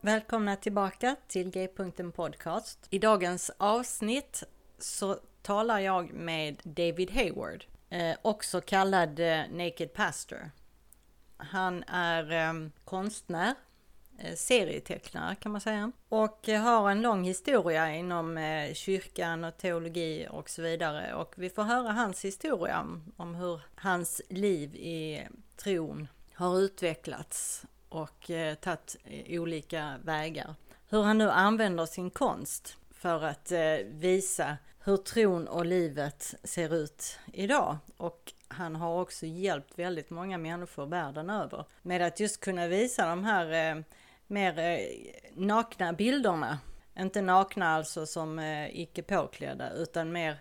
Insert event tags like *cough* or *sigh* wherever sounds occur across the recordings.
Välkomna tillbaka till G-punkten Podcast. I dagens avsnitt så talar jag med David Hayward, eh, också kallad eh, Naked Pastor. Han är ehm, konstnär, eh, serietecknare kan man säga, och har en lång historia inom kyrkan och teologi och så vidare. Och vi får höra hans historia om hur hans liv i tron har utvecklats och eh, tagit eh, olika vägar. Hur han nu använder sin konst för att eh, visa hur tron och livet ser ut idag. Och han har också hjälpt väldigt många människor världen över med att just kunna visa de här eh, mer eh, nakna bilderna. Inte nakna alltså som eh, icke påklädda utan mer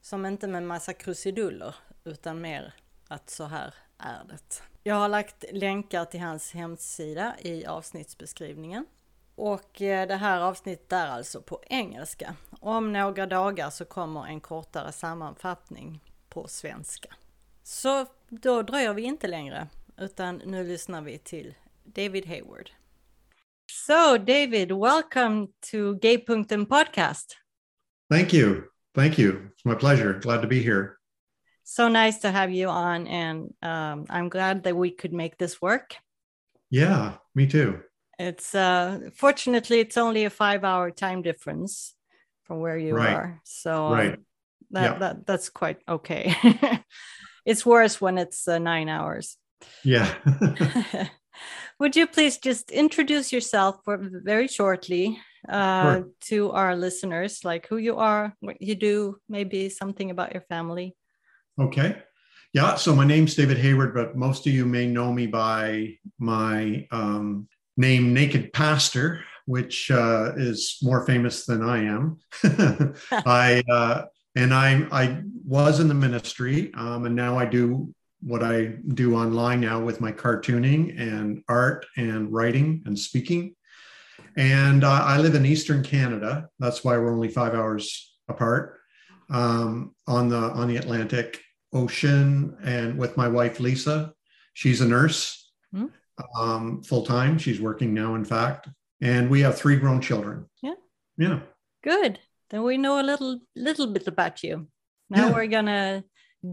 som inte med massa krusiduller utan mer att så här är det. Jag har lagt länkar till hans hemsida i avsnittsbeskrivningen. Och eh, det här avsnittet är alltså på engelska. Om några dagar så kommer en kortare sammanfattning på svenska. Så då dröjer vi inte längre, utan nu lyssnar vi till David Hayward. So David, welcome to Gay.en podcast. Thank you. Thank you. It's my pleasure. Glad to be here. So nice to have you on, and um, I'm glad that we could make this work. Yeah, me too. It's uh, fortunately it's only a five-hour time difference from where you Right. are, so um, that, Yeah. that that's quite okay. *laughs* it's worse when it's uh, nine hours. Yeah. *laughs* *laughs* Would you please just introduce yourself for very shortly uh, Sure. to our listeners, like who you are, what you do, maybe something about your family? Okay. Yeah. So my name's David Hayward, but most of you may know me by my um, name, Naked Pastor, which uh, is more famous than I am. *laughs* *laughs* I uh, and I I was in the ministry, um, and now I do what I do online now with my cartooning and art and writing and speaking. And uh, I live in Eastern Canada. That's why we're only five hours apart um, on the on the Atlantic Ocean. And with my wife Lisa, she's a nurse Hmm. um, full time. She's working now, in fact. And we have three grown children. Yeah. Yeah. Good. Then we know a little little bit about you. Now Yeah. we're gonna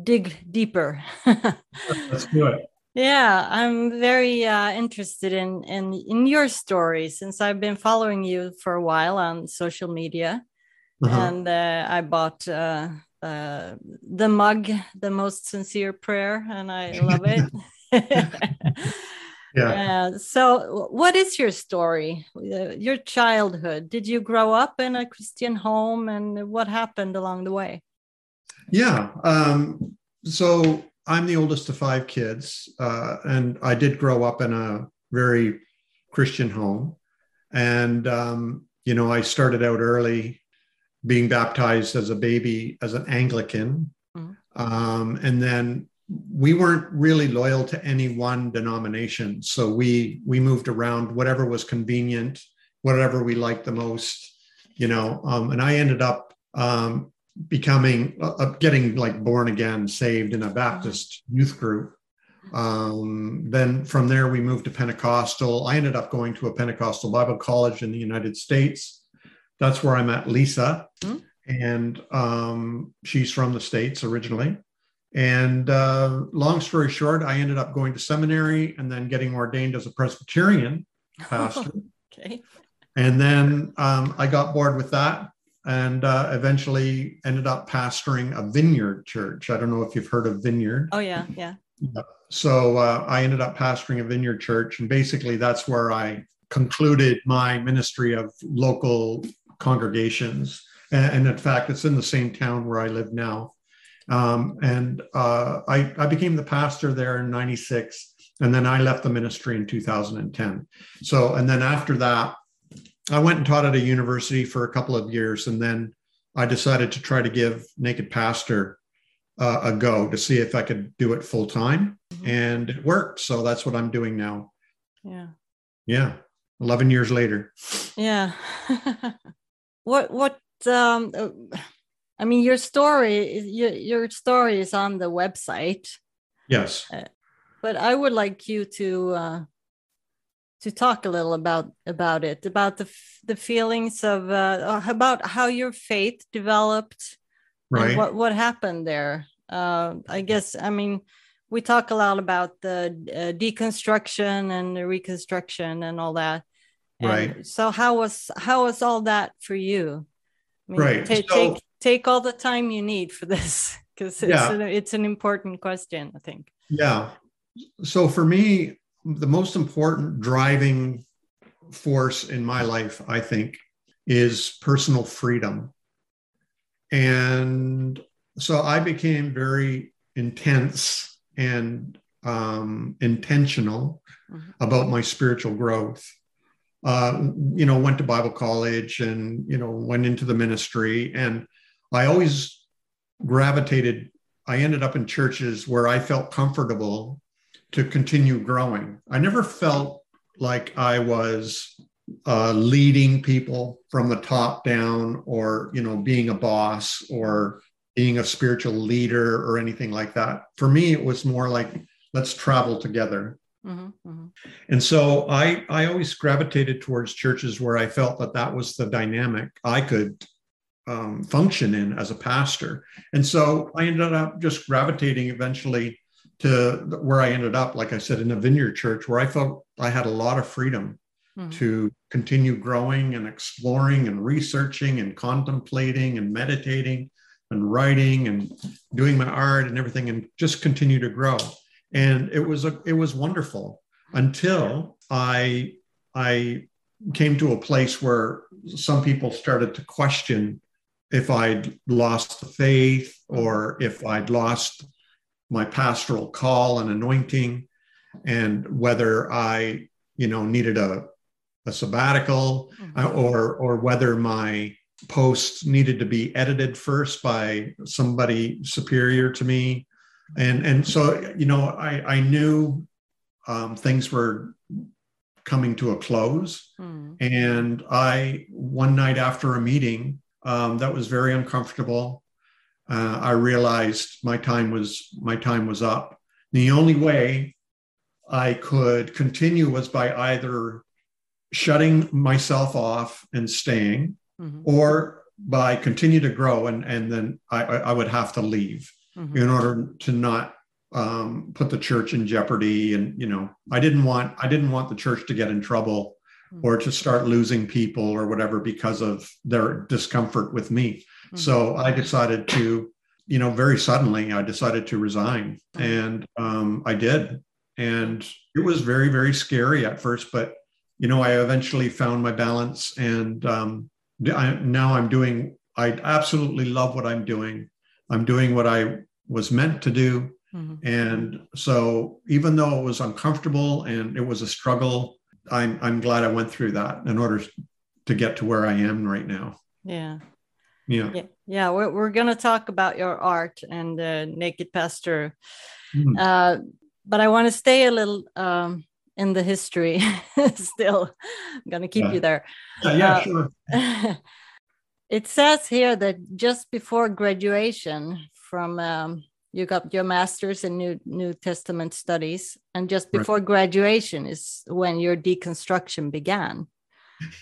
dig deeper. *laughs* Let's do it. yeah, I'm very uh, interested in, in in your story since I've been following you for a while on social media, Uh-huh. and uh, I bought uh, uh, the mug, the most sincere prayer, and I love it. *laughs* *laughs* Yeah. Uh, so, what is your story? Uh, your childhood? Did you grow up in a Christian home, and what happened along the way? Yeah. Um, so I'm the oldest of five kids, uh, and I did grow up in a very Christian home. And, um, you know, I started out early being baptized as a baby as an Anglican. Mhm. Um, and then we weren't really loyal to any one denomination. So we we moved around whatever was convenient, whatever we liked the most, you know. Um, and I ended up um, becoming uh, uh, getting like born again saved in a baptist youth group um, then from there we moved to pentecostal i ended up going to a pentecostal bible college in the united states that's where i met lisa Mm. and um, she's from the states originally and uh, long story short i ended up going to seminary and then getting ordained as a presbyterian *laughs* pastor Okay. and then um, I got bored with that and uh, eventually ended up pastoring a vineyard church. I don't know if you've heard of vineyard. Oh yeah, yeah. So uh, I ended up pastoring a vineyard church. And basically, that's where I concluded my ministry of local congregations. And, and in fact, it's in the same town where I live now. Um, and uh, I, I became the pastor there in 96. And then I left the ministry in 2010. So, and then after that, I went and taught at a university for a couple of years. And then I decided to try to give Naked Pastor uh, a go to see if I could do it full time. Mhm. And it worked. So that's what I'm doing now. Yeah. Yeah. 11 years later. Yeah. *laughs* what what um uh, I mean your story your your story is on the website, Yes. but I would like you to uh to talk a little about about it, about the the feelings of uh, about how your faith developed, right? what what happened there. Uh, I guess I mean we talk a lot about the uh, deconstruction and the reconstruction and all that. And right. So how was how was all that for you? I mean, right. T- so, take take all the time you need for this *laughs* because it's, yeah. an, it's an important question, I think. Yeah. So for me, the most important driving force in my life, I think, is personal freedom. And so I became very intense and um, intentional mm-hmm. about my spiritual growth. Uh, you know, went to Bible college and, you know, went into the ministry. And I always gravitated, I ended up in churches where I felt comfortable to continue growing. I never felt like I was uh, leading people from the top down or, you know, being a boss or being a spiritual leader or anything like that. For me, it was more like, let's travel together. Mm-hmm, mm-hmm. And so I, I always gravitated towards churches where I felt that that was the dynamic I could um, function in as a pastor. And so I ended up just gravitating eventually to where I ended up, like I said, in a vineyard church where I felt I had a lot of freedom mm-hmm. to continue growing and exploring and researching and contemplating and meditating and writing and doing my art and everything and just continue to grow and it was a it was wonderful until i i came to a place where some people started to question if i'd lost the faith or if i'd lost my pastoral call and anointing and whether i you know needed a, a sabbatical mm-hmm. or or whether my posts needed to be edited first by somebody superior to me and and so you know i i knew um, things were coming to a close mm. and i one night after a meeting um, that was very uncomfortable uh, i realized my time was my time was up the only way i could continue was by either shutting myself off and staying mm-hmm. or by continue to grow and and then i i would have to leave mm-hmm. in order to not um, put the church in jeopardy. And you know, I didn't want I didn't want the church to get in trouble mm-hmm. or to start losing people or whatever because of their discomfort with me. Mm-hmm. So I decided to, you know, very suddenly I decided to resign, mm-hmm. and um, I did. And it was very very scary at first, but you know, I eventually found my balance, and um, I, now I'm doing. I absolutely love what I'm doing. I'm doing what I was meant to do. Mm-hmm. And so, even though it was uncomfortable and it was a struggle, I'm, I'm glad I went through that in order to get to where I am right now. Yeah. Yeah. Yeah. yeah. We're, we're going to talk about your art and uh, Naked Pastor. Mm-hmm. Uh, but I want to stay a little um, in the history *laughs* still. I'm going to keep yeah. you there. Yeah, yeah uh, sure. *laughs* It says here that just before graduation from um, you got your master's in New New Testament studies, and just before right. graduation is when your deconstruction began.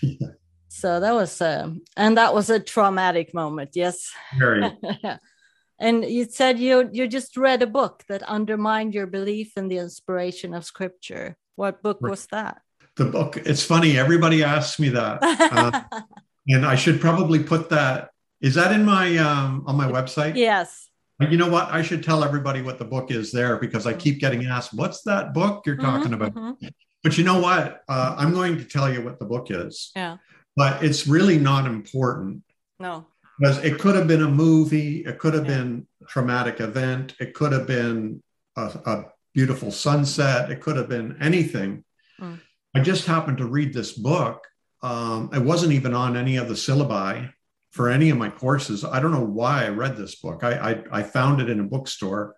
yeah. *laughs* So that was a, and that was a traumatic moment. Yes. Very. *laughs* and you said you you just read a book that undermined your belief in the inspiration of Scripture. What book was that? The book. It's funny. Everybody asks me that. *laughs* Uh, and I should probably put that. Is that in my um, on my website? Yes. You know what? I should tell everybody what the book is there because I keep getting asked, "What's that book you're mm-hmm, talking about?" Mm-hmm. But you know what? Uh, I'm going to tell you what the book is. Yeah. But it's really not important. No. Because it could have been a movie. It could have yeah. been a traumatic event. It could have been a, a beautiful sunset. It could have been anything. Mm. I just happened to read this book um, it wasn't even on any of the syllabi for any of my courses. I don't know why I read this book. I, I, I found it in a bookstore.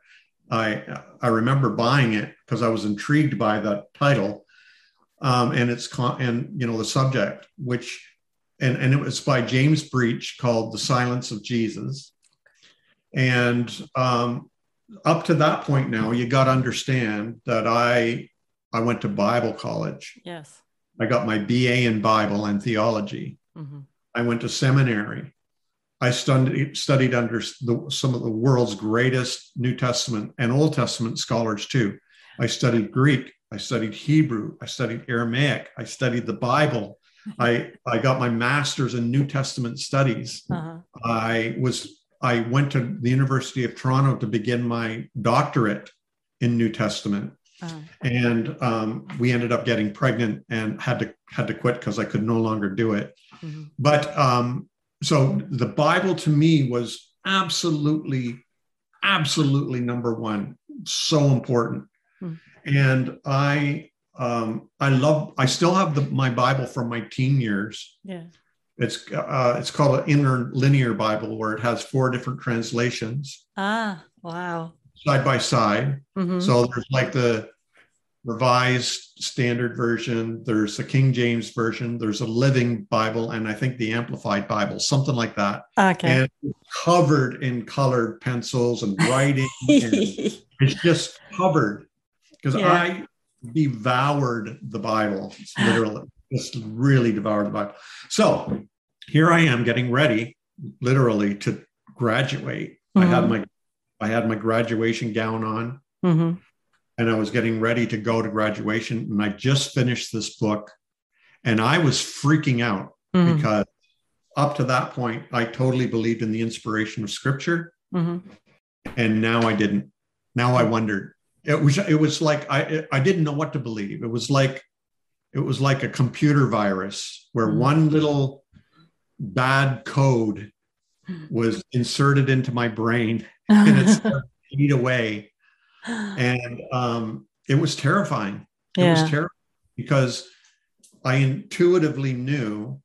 I, I remember buying it because I was intrigued by the title um, and it's con- and you know the subject, which and and it was by James Breech called "The Silence of Jesus." And um, up to that point now, you got to understand that I I went to Bible college. Yes I got my BA in Bible and theology. Mm-hmm. I went to seminary. I studied, studied under the, some of the world's greatest New Testament and Old Testament scholars too. I studied Greek. I studied Hebrew. I studied Aramaic. I studied the Bible. *laughs* I I got my master's in New Testament studies. Uh-huh. I was I went to the University of Toronto to begin my doctorate in New Testament, uh-huh. and um, we ended up getting pregnant and had to had to quit because I could no longer do it. Mm-hmm. But um, so the Bible to me was absolutely, absolutely number one, so important. Mm-hmm. And I um, I love. I still have the, my Bible from my teen years. Yeah. It's uh, it's called an interlinear Bible where it has four different translations. Ah, wow. Side by side. Mm-hmm. So there's like the revised standard version, there's the King James version, there's a living Bible, and I think the Amplified Bible, something like that. Okay. And covered in colored pencils and writing. *laughs* and it's just covered because yeah. I devoured the Bible, literally, just really devoured the Bible. So here I am getting ready, literally, to graduate. Mm-hmm. I had mm-hmm. my I had my graduation gown on, mm-hmm. and I was getting ready to go to graduation, and I just finished this book, and I was freaking out mm-hmm. because up to that point, I totally believed in the inspiration of Scripture, mm-hmm. and now I didn't. Now I wondered it was it was like I I didn't know what to believe. It was like it was like a computer virus where mm-hmm. one little bad code was inserted into my brain *laughs* and it started eat away. And *gasps* um, it was terrifying. It was terrifying because I intuitively knew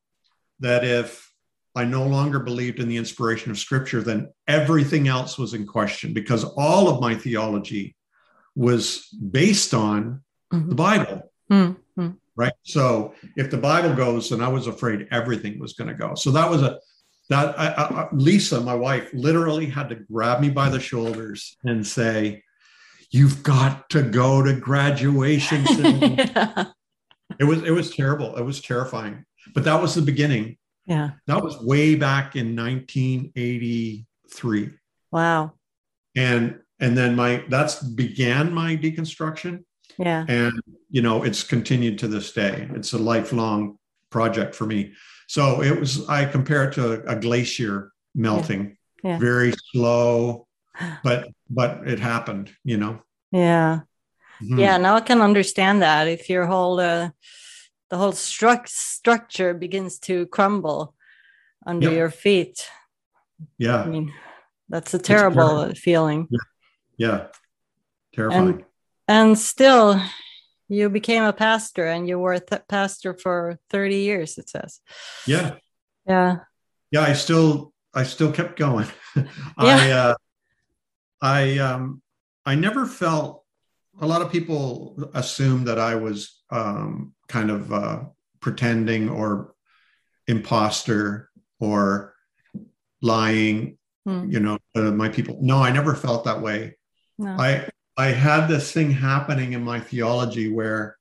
that if I no longer believed in the inspiration of scripture, then everything else was in question because all of my theology was based on mm-hmm. the Bible. Mm-hmm. Right. So if the Bible goes, then I was afraid everything was going to go. So that was a, that I, I, Lisa, my wife, literally had to grab me by the shoulders and say, "You've got to go to graduation." *laughs* yeah. It was it was terrible. It was terrifying. But that was the beginning. Yeah. That was way back in 1983. Wow. And and then my that's began my deconstruction yeah and you know it's continued to this day it's a lifelong project for me so it was i compare it to a glacier melting yeah. Yeah. very slow but but it happened you know yeah mm-hmm. yeah now i can understand that if your whole uh, the whole stru- structure begins to crumble under yep. your feet yeah i mean that's a terrible feeling yeah yeah. Terrifying. And, and still, you became a pastor and you were a th- pastor for 30 years, it says. Yeah. Yeah. Yeah. I still, I still kept going. *laughs* yeah. I, uh, I, um, I never felt a lot of people assume that I was um, kind of uh, pretending or imposter or lying. Hmm. You know, uh, my people. No, I never felt that way. No. I I had this thing happening in my theology where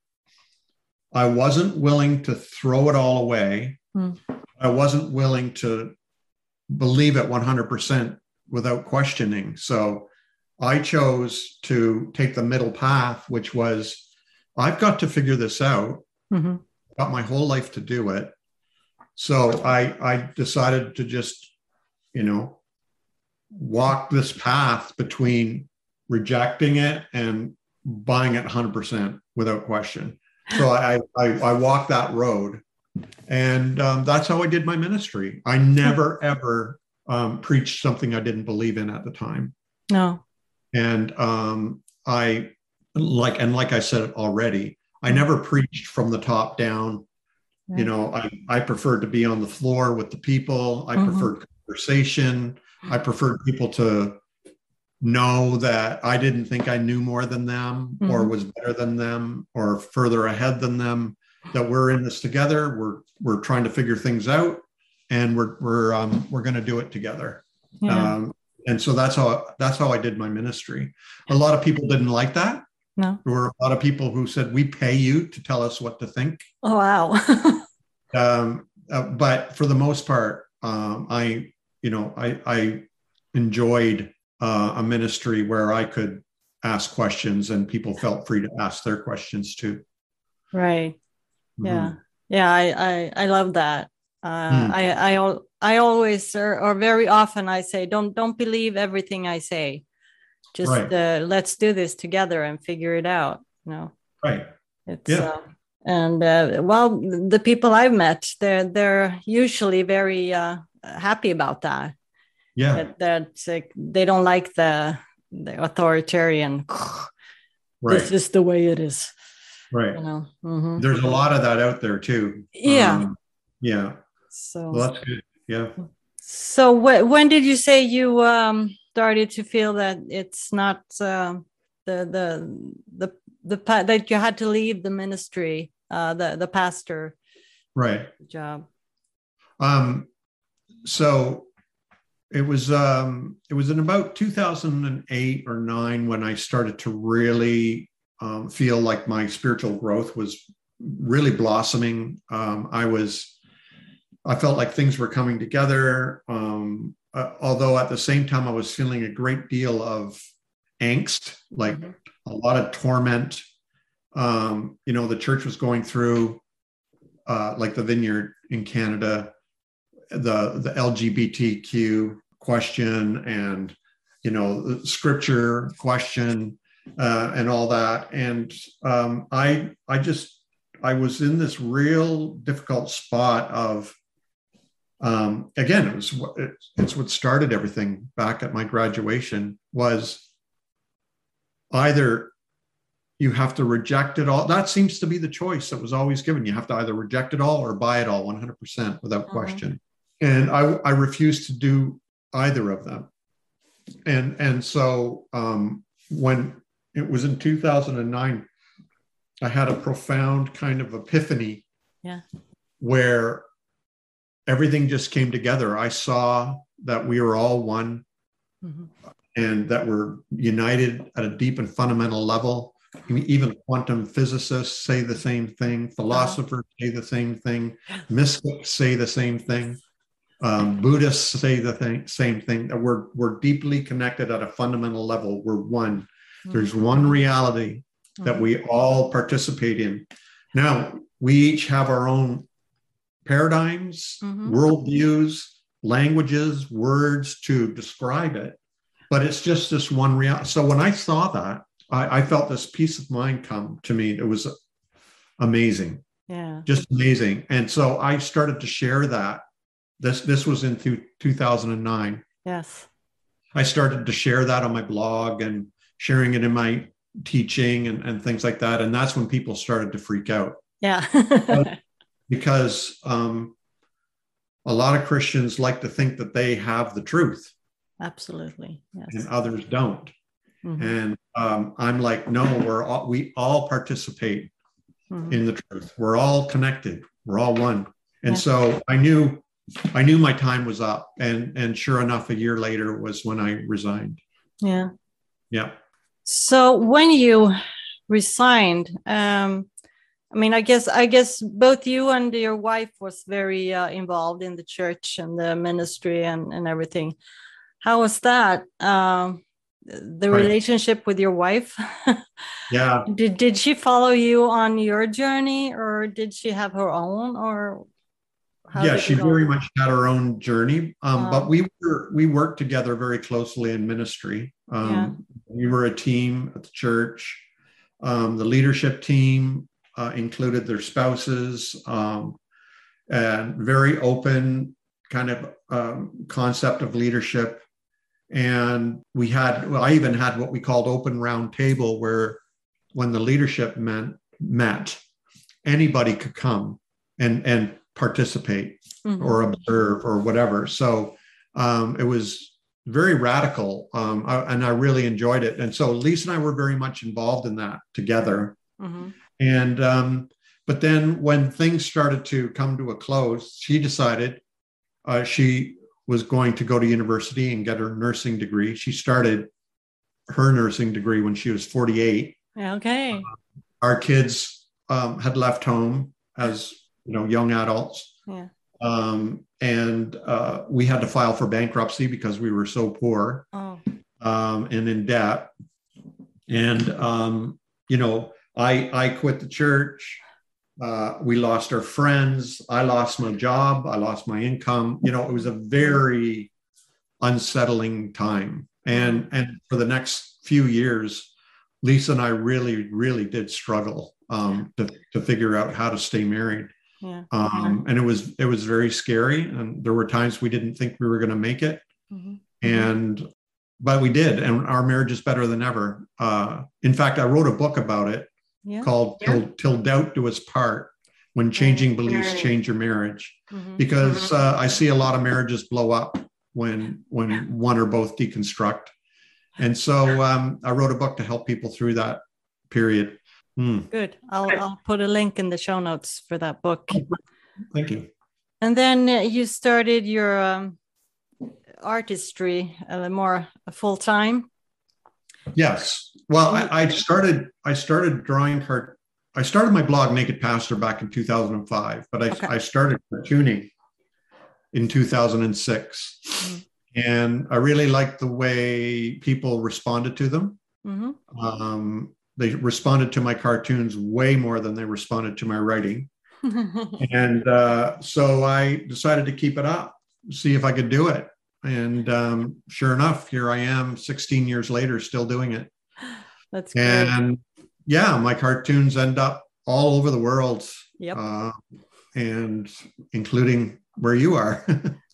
I wasn't willing to throw it all away. Mm. I wasn't willing to believe it 100% without questioning. So I chose to take the middle path, which was I've got to figure this out. Mm-hmm. Got my whole life to do it. So I I decided to just, you know, walk this path between rejecting it and buying it 100% without question. So I, I, I walked that road. And um, that's how I did my ministry. I never, ever um, preached something I didn't believe in at the time. No. And um, I, like, and like I said already, I never preached from the top down. Right. You know, I, I preferred to be on the floor with the people. I mm-hmm. preferred conversation. I preferred people to know that I didn't think I knew more than them mm-hmm. or was better than them or further ahead than them. That we're in this together. We're we're trying to figure things out, and we're we're um, we're going to do it together. Yeah. Um, and so that's how that's how I did my ministry. A lot of people didn't like that. No. There were a lot of people who said, "We pay you to tell us what to think." Oh wow. *laughs* um, uh, but for the most part, um, I, you know, I, I enjoyed uh, a ministry where I could ask questions and people felt free to ask their questions too. Right. Mm-hmm. Yeah. Yeah. I, I, I love that. Uh, mm. I, I, I always, or, or, very often I say, don't, don't believe everything I say. Just right. uh, let's do this together and figure it out. You know? Right. It's, yeah. Uh, and uh, well, the people I've met, they're, they're usually very uh, happy about that. Yeah. That, that they don't like the, the authoritarian. *sighs* Right. This is the way it is. Right. You know? mm-hmm. There's a lot of that out there too. Yeah. Um, yeah. So well, that's good. Yeah. So wh- when did you say you um, started to feel that it's not uh, the the the the that you had to leave the ministry, uh, the the pastor, right job? Um. So it was um it was in about 2008 or 9 when i started to really um, feel like my spiritual growth was really blossoming um, i was i felt like things were coming together um, uh, although at the same time i was feeling a great deal of angst like mm-hmm. a lot of torment um, you know the church was going through uh, like the vineyard in canada the the lgbtq question and you know scripture question uh, and all that. And um, i i just i was in this real difficult spot of um, again it was it's what started everything back at my graduation was either you have to reject it all. That seems to be the choice that was always given. You have to either reject it all or buy it all 100% without mm-hmm. question. And I, I refused to do either of them. And and so um, when it was in 2009, I had a profound kind of epiphany. Yeah. Where everything just came together. I saw that we are all one mm-hmm. and that we're united at a deep and fundamental level. Even quantum physicists say the same thing, philosophers say the same thing, mystics say the same thing. Um, Buddhists say the thing, same thing that we're, we're deeply connected at a fundamental level. We're one. Mm-hmm. There's one reality that mm-hmm. we all participate in. Now, we each have our own paradigms, mm-hmm. worldviews, languages, words to describe it, but it's just this one reality. So when I saw that, I, I felt this peace of mind come to me. It was amazing. Yeah. Just amazing. And so I started to share that this this was in 2009. Yes. I started to share that on my blog and sharing it in my teaching and, and things like that. And that's when people started to freak out. Yeah. *laughs* because um, a lot of Christians like to think that they have the truth. Absolutely. Yes. And others don't. Mm-hmm. And um, I'm like, no, we're all, we all participate mm-hmm. in the truth. We're all connected. We're all one. And yeah. so I knew I knew my time was up, and and sure enough, a year later was when I resigned. Yeah. Yeah. So when you resigned, um, I mean, I guess I guess both you and your wife was very uh, involved in the church and the ministry and and everything. How was that? Um, the relationship with your wife? *laughs* yeah. Did did she follow you on your journey, or did she have her own, or yeah, she very much had her own journey, um, but we were we worked together very closely in ministry. Um, yeah. We were a team at the church. Um, the leadership team uh, included their spouses, um, and very open kind of um, concept of leadership. And we had, well, I even had what we called open round table, where when the leadership met, met anybody could come and and participate mm-hmm. or observe or whatever. So um, it was very radical, um, I, and I really enjoyed it. And so Lisa and I were very much involved in that together. Mm-hmm. And um, but then when things started to come to a close, she decided uh, she was going to go to university and get her nursing degree. She started her nursing degree when she was 48. Okay. Uh, our kids um, had left home as you know young adults. Yeah. Um, and uh, we had to file for bankruptcy because we were so poor oh. um, and in debt. And um, you know, I I quit the church. Uh, we lost our friends. I lost my job. I lost my income. You know, it was a very unsettling time. And and for the next few years, Lisa and I really, really did struggle um, to, to figure out how to stay married. Yeah. Um, and it was it was very scary, and there were times we didn't think we were going to make it, mm-hmm. and but we did, and our marriage is better than ever. Uh, in fact, I wrote a book about it yeah. called yeah. Till, Till Doubt Do Us Part When Changing Beliefs Change Your Marriage. Mm-hmm. Because uh, I see a lot of marriages blow up when when one or both deconstruct. And so um, I wrote a book to help people through that period. Mm. Good. I'll, I'll put a link in the show notes for that book. Thank you. And then uh, you started your um, artistry uh, more full time. Yes. Well, I, I, started. I started drawing cart. I started my blog Naked Pastor back in 2005, but I, okay. I started cartooning in 2006, mm-hmm. and I really liked the way people responded to them. Mm-hmm. Um, they responded to my cartoons way more than they responded to my writing. *laughs* and uh, so I decided to keep it up, see if I could do it. And um, sure enough, here I am 16 years later, still doing it. *gasps* That's great. And yeah, my cartoons end up all over the world. Yep. Uh, and including where you are.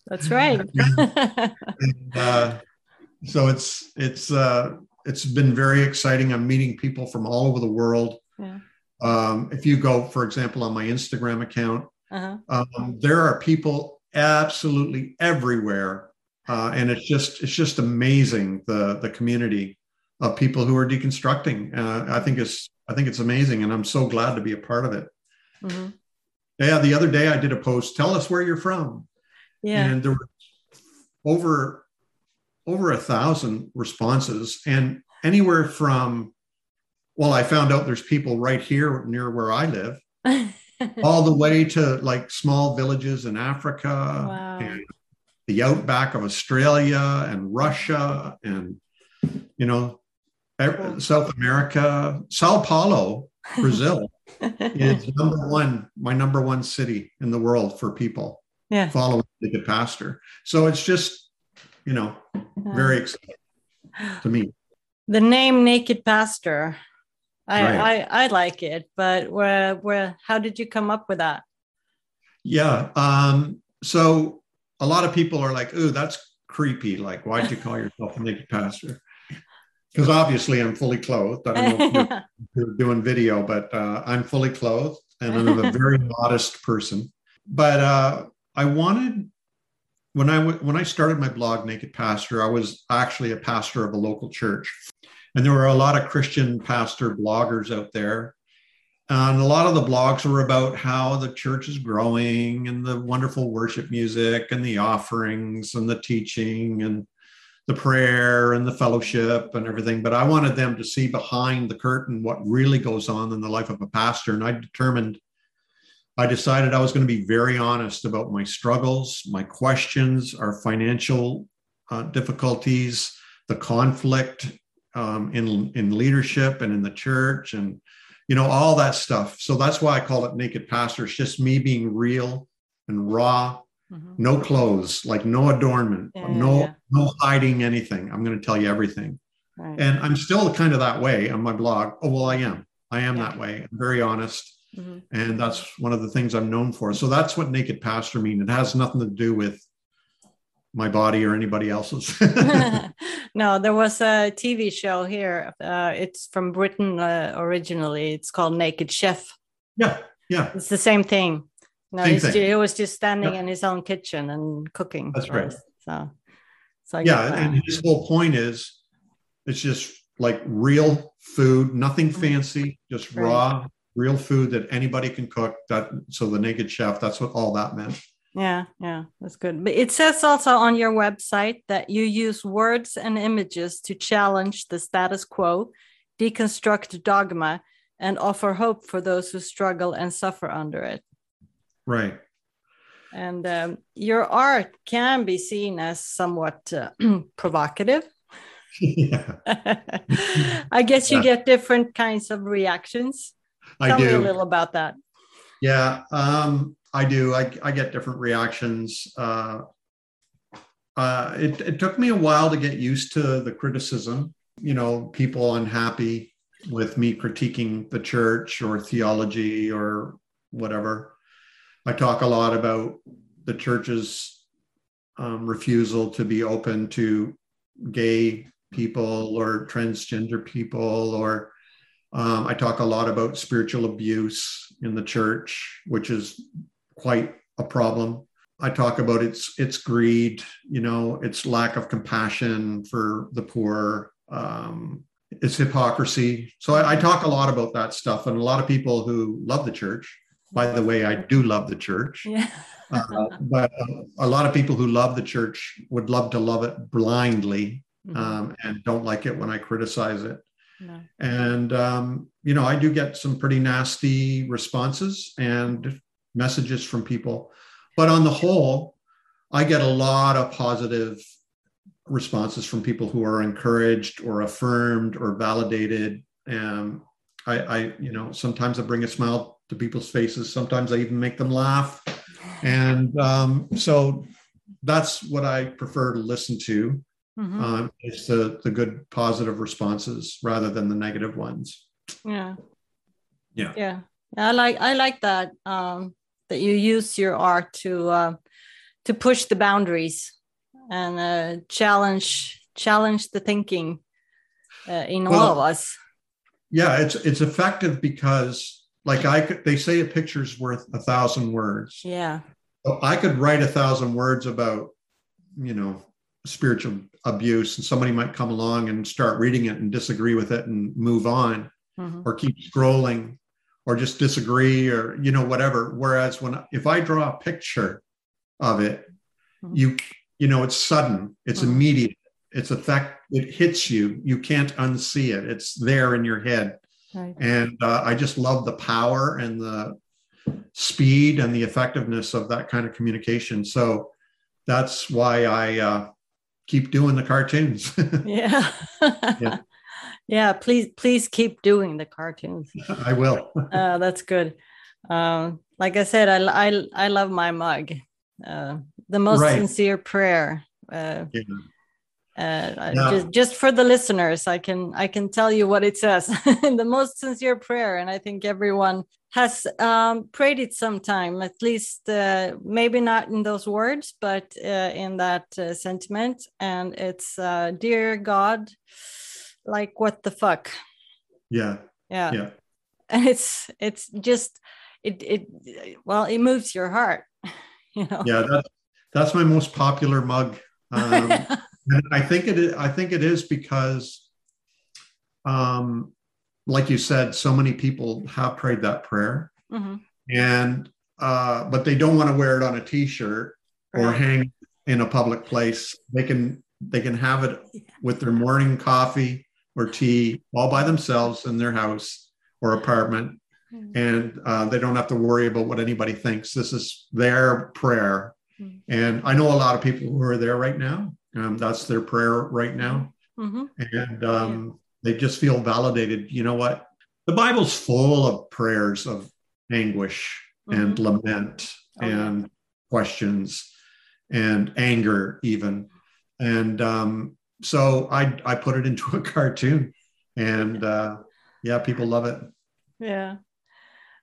That's right. *laughs* and, uh, *laughs* so it's it's uh, it's been very exciting. I'm meeting people from all over the world. Yeah. Um, if you go, for example, on my Instagram account, uh-huh. um, there are people absolutely everywhere, uh, and it's just it's just amazing the the community of people who are deconstructing. Uh, I think it's I think it's amazing, and I'm so glad to be a part of it. Mm-hmm. Yeah, the other day I did a post. Tell us where you're from. Yeah, and there were over over a thousand responses and anywhere from well i found out there's people right here near where i live *laughs* all the way to like small villages in africa wow. and the outback of australia and russia and you know south america. Sao paulo *laughs* brazil is *laughs* number one my number one city in the world for people yeah. following the pastor. So it's just you know very exciting to me. The name Naked Pastor, I, right. I, I like it, but where, where, how did you come up with that? Yeah. Um, so a lot of people are like, "Ooh, that's creepy. Like, why'd you call yourself a naked pastor?" Because obviously I'm fully clothed. I don't know if you're, *laughs* you're doing video, but uh, I'm fully clothed and I'm a *laughs* very modest person. But uh, I wanted when I w- when I started my blog, Naked Pastor, I was actually a pastor of a local church, and there were a lot of Christian pastor bloggers out there, and a lot of the blogs were about how the church is growing and the wonderful worship music and the offerings and the teaching and the prayer and the fellowship and everything. But I wanted them to see behind the curtain what really goes on in the life of a pastor, and I determined I decided I was going to be very honest about my struggles, my questions, our financial uh, difficulties, the conflict um, in in leadership and in the church, and you know all that stuff. So that's why I call it Naked Pastor. It's just me being real and raw, mm-hmm. no clothes, like no adornment, yeah, no yeah. no hiding anything. I'm going to tell you everything. Right. And I'm still kind of that way on my blog. Oh well, I am. I am yeah. that way. I'm very honest Mm-hmm. And that's one of the things I'm known for. So that's what naked pastor mean. It has nothing to do with my body or anybody else's. *laughs* *laughs* no, there was a TV show here. Uh, it's from Britain uh, originally. It's called Naked Chef. Yeah, yeah. It's the same thing. No, same thing. he was just standing yeah. in his own kitchen and cooking. That's right. So, so yeah, and his whole point is, it's just like real food, nothing mm-hmm. fancy, just right. raw real food that anybody can cook. That so the naked chef. That's what all that meant. Yeah, yeah, that's good. But it says also on your website that you use words and images to challenge the status quo, deconstruct dogma, and offer hope for those who struggle and suffer under it. Right. And um, your art can be seen as somewhat uh, *clears throat* provocative. *laughs* *laughs* Yeah. I guess you yeah. get different kinds of reactions. Tell I do. me a little about that. Yeah, um, I do. I, I get different reactions. Uh, uh, it, it took me a while to get used to the criticism. You know, people unhappy with me critiquing the church or theology or whatever. I talk a lot about the church's um, refusal to be open to gay people or transgender people, or um, I talk a lot about spiritual abuse in the church, which is quite a problem. I talk about its its greed, you know, its lack of compassion for the poor, um, its hypocrisy. So I, I, talk a lot about that stuff, and a lot of people who love the church. By the way, I do love the church, yeah. *laughs* uh, but uh, a lot of people who love the church would love to love it blindly mm-hmm. um, and don't like it when I criticize it. No. And um, you know, I do get some pretty nasty responses and messages from people but on the whole, I get a lot of positive responses from people who are encouraged or affirmed or validated. And I, I, you know, sometimes I bring a smile to people's faces. Sometimes I even make them laugh. *laughs* And um, so that's what I prefer to listen to. Mm-hmm. Um, is the the good positive responses rather than the negative ones. Yeah. Yeah. Yeah. I like I like that. Um, that you use your art to uh, to push the boundaries and uh, challenge challenge the thinking uh, in well, all of us. Yeah, it's it's effective because, like I could, they say a picture's worth a thousand words. Yeah. So I could write a thousand words about, you know, spiritual abuse, and somebody might come along and start reading it and disagree with it and move on, mm-hmm. or keep scrolling or just disagree or you know whatever whereas when if i draw a picture of it mm-hmm. you you know it's sudden it's mm-hmm. immediate it's effect it hits you you can't unsee it it's there in your head right. and uh, i just love the power and the speed and the effectiveness of that kind of communication so that's why i uh, keep doing the cartoons *laughs* yeah. yeah *laughs* yeah please please keep doing the cartoons i will uh, that's good um, like i said i i, I love my mug uh, the most right. sincere prayer uh, yeah. Uh, yeah. just, just for the listeners i can i can tell you what it says. In *laughs* the most sincere prayer and i think everyone has um, prayed it sometime at least uh, maybe not in those words but uh, in that uh, sentiment. And it's uh, dear god like what the fuck? Yeah. Yeah. Yeah. *laughs* And it's it's just it it well it moves your heart *laughs* you know? Yeah that's that's my most popular mug. Um, and i think it is i think it is because um like you said so many people have prayed that prayer mm-hmm. and uh but they don't want to wear it on a t-shirt right. or hang in a public place they can they can have it with their morning coffee or tea all by themselves in their house or apartment. Mm-hmm. And uh, they don't have to worry about what anybody thinks. This is their prayer. Mm-hmm. And I know a lot of people who are there right now. Um, that's their prayer right now. Mm-hmm. And um, yeah. they just feel validated. You know what? The Bible's full of prayers of anguish and mm-hmm. lament oh, and questions and anger, even. And um, so I I put it into a *laughs* cartoon, and uh, yeah, people love it. Yeah.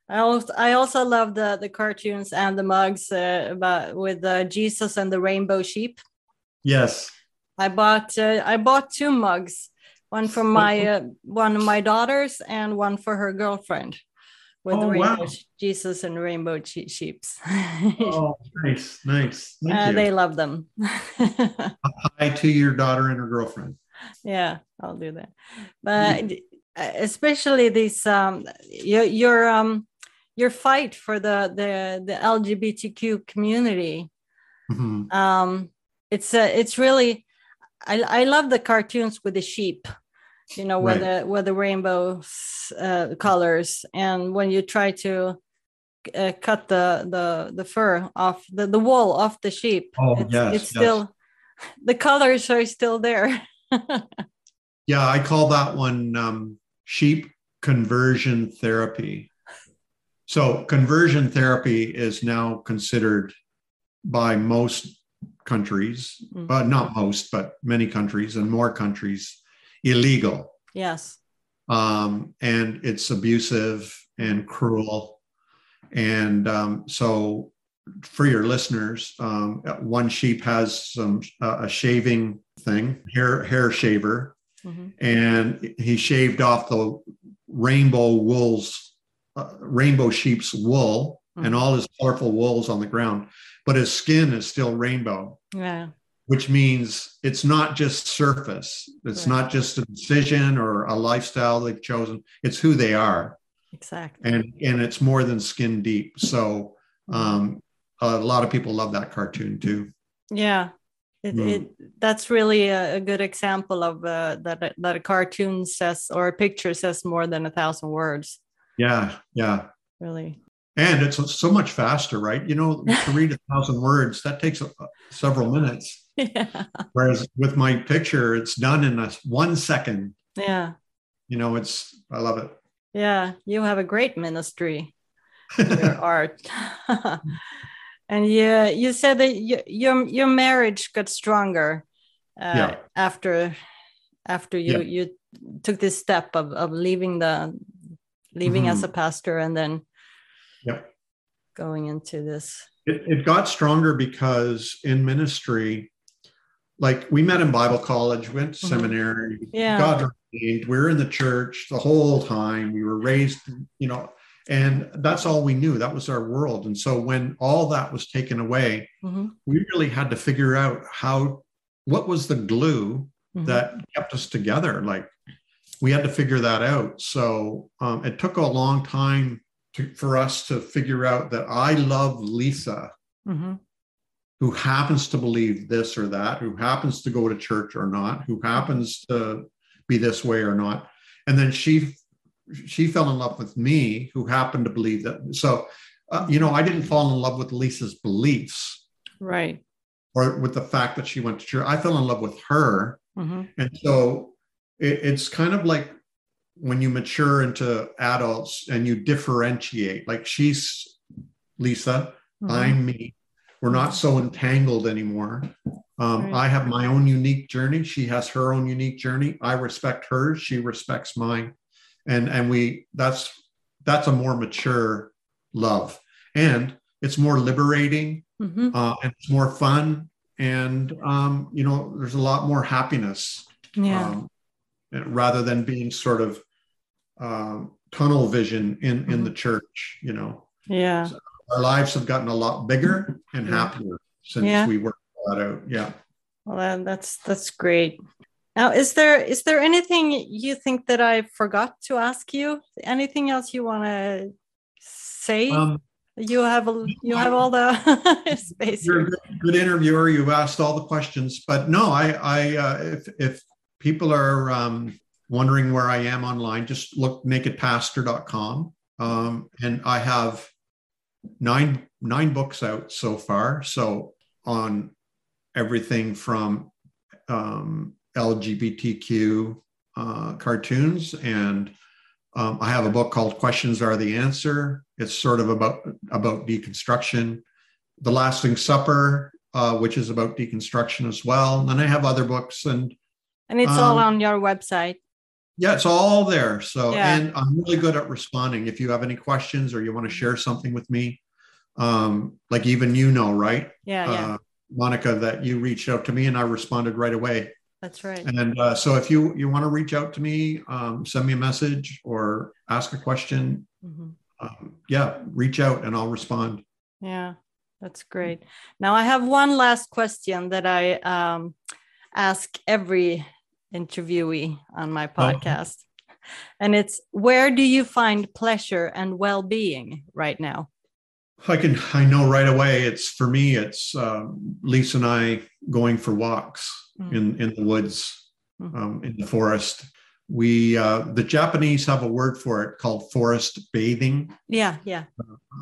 I also, I also love the the cartoons and the mugs uh, about with uh, Jesus and the rainbow sheep. Yes, I bought uh, I bought two mugs, one for my uh, one of my daughters and one for her girlfriend with oh, rainbow wow. Jesus and rainbow sheeps. oh, nice, nice. Uh, they love them. *laughs* Hi to your daughter and her girlfriend. Yeah, I'll do that. But uh, especially this, um, your your um, your fight for the the the LGBTQ community. Mm-hmm. Um, it's uh, it's really, I I love the cartoons with the sheep you know where Right. the where the rainbow uh, colors and when you try to uh, cut the the the fur off the, the wool off the sheep Oh, it's, yes, it's yes. still *laughs* the colors are still there *laughs* Yeah, I call that one um, sheep conversion therapy. So, conversion therapy is now considered by most countries, Mm. but not most, but many countries and more countries, illegal. yes Um, and it's abusive and cruel. And um, so, for your listeners, um, one sheep has some uh, a shaving thing, hair hair shaver, Mhm. and he shaved off the rainbow wool's uh, rainbow sheep's wool and Mhm. all his colorful wools on the ground but his skin is still rainbow yeah. which means it's not just surface. It's Right. not just a decision or a lifestyle they've chosen. It's who they are. Exactly. And and it's more than skin deep. So um a lot of people love that cartoon too. Yeah. It, Mm. it that's really a, a good example of uh, that a- that a cartoon says or a picture says more than a thousand words. Yeah yeah. Really And it's so much faster, right? You know, *laughs* to read a thousand words, that takes several minutes. *laughs* yeah Whereas with my picture, it's done in a, one second. yeah You know, it's, I love it. yeah you have a great ministry *laughs* your art and yeah you said that you, your your marriage got stronger uh, Yeah. after after you Yeah. you took this step of of leaving the leaving as a pastor and then. Yep. going into this It, it got stronger because in ministry, like we met in Bible college, went to Mhm. seminary, Yeah. God ordained, we were in the church the whole time. We were raised, you know, and that's all we knew. That was our world. And so when all that was taken away, Mhm, we really had to figure out how what was the glue mhm. that kept us together like we had to figure that out so um, it took a long time to, for us to figure out that i love lisa Mhm, who happens to believe this or that who happens to go to church or not who happens to be this way or not. And then she she fell in love with me who happened to believe that. So uh, you know i didn't fall in love with lisa's beliefs. Right. Or with the fact that she went to church. I fell in love with her. Mhm, And so it, it's kind of like when you mature into adults and you differentiate, like she's Lisa, mhm. I'm me. We're not so entangled anymore. Um, Right. I have my own unique journey. She has her own unique journey. I respect hers. She respects mine. And and we that's that's a more mature love. And it's more liberating Mhm, uh, and it's more fun and um, you know there's a lot more happiness yeah um, rather than being sort of um, tunnel vision in in the church you know yeah our lives have gotten a lot bigger and happier since Yeah. we worked that out yeah Well, that- that's that's great. Now, is there is there anything you think that I forgot to ask you? Anything else you want to say? um, you have a, you have all the space. *laughs* you're a good, good interviewer You've asked all the questions but no i i uh, if if people are um, wondering where i am online just look nakedpastor.com um, and i have nine nine books out so far. So on everything from um, lgbtq uh, cartoons and um, i have a book called questions are the answer. It's sort of about about deconstruction. The lasting supper uh, which is about deconstruction as well. And then i have other books and and it's all um, on your website. Yeah, it's all there. So, Yeah. and I'm really good at responding. If you have any questions or you want to share something with me, um, like even you know, right, Yeah, yeah, uh, Monica, that you reached out to me and I responded right away. that's right. And uh, so, if you you want to reach out to me, um, send me a message or ask a question, Mhm. um, yeah, reach out and I'll respond. Yeah, that's great. Now I have one last question that I um, ask every interviewee on my podcast, and it's where do you find pleasure and well-being right now? I can I know right away. It's for me. It's um, Lisa and I going for walks Mm. in in the woods, Mhm. um, in the forest. we uh, the Japanese have a word for it called forest bathing. Yeah, yeah.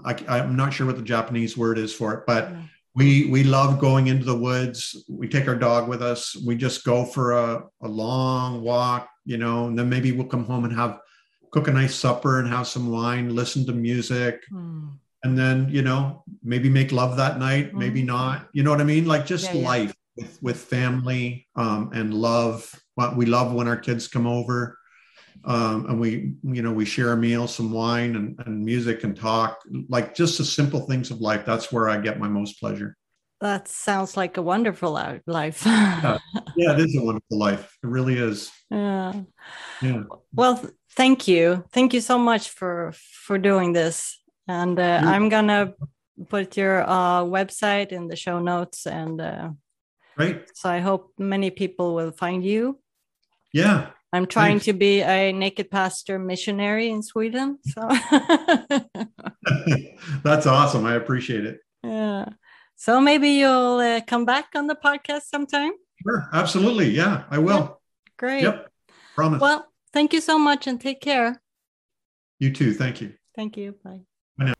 I, am not sure what the Japanese word is for it, but. We we love going into the woods. We take our dog with us. We just go for a, a long walk, you know, and then maybe we'll come home and have cook a nice supper and have some wine, listen to music. Mm. And then, you know, maybe make love that night, mm. maybe not. You know what I mean? Like just yeah, life with, with family um, and love What we love when our kids come over um, and we you know we share a meal some wine and, and music and talk like just the simple things of life. That's where i get my most pleasure. That sounds like a wonderful life. Yeah. *laughs* yeah it is a wonderful life. It really is. Yeah. Yeah. Well thank you. Thank you so much for for doing this. And uh, i'm gonna put your uh, website in the show notes and uh, Great. So I hope many people will find you. Yeah. I'm trying Thanks. to be a naked pastor missionary in Sweden. So *laughs* that's awesome. I appreciate it. Yeah. So maybe you'll uh, come back on the podcast sometime. Sure. Absolutely. Yeah, I will. Yep. Great. Yep. Promise. Well, thank you so much and take care. You too. Thank you. Thank you. Bye. Bye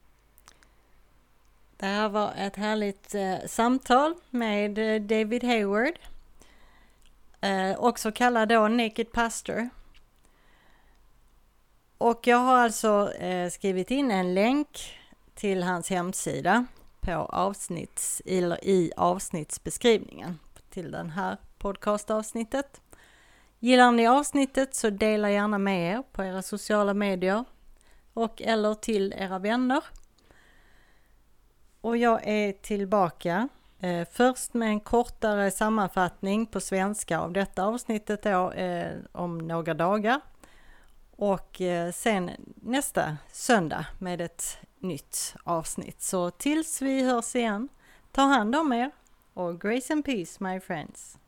Det här var ett härligt eh, samtal med eh, David Hayward. Eh, också kallad då Naked Pastor. Och jag har alltså eh, skrivit in en länk till hans hemsida på avsnitts, eller i avsnittsbeskrivningen till den här podcastavsnittet. Gillar ni avsnittet så dela gärna med er på era sociala medier och eller till era vänner. Och jag är tillbaka Eh, först med en kortare sammanfattning på svenska av detta avsnittet då, eh, om några dagar. Och eh, sen nästa söndag med ett nytt avsnitt. Så tills vi hörs igen, ta hand om er och grace and peace my friends.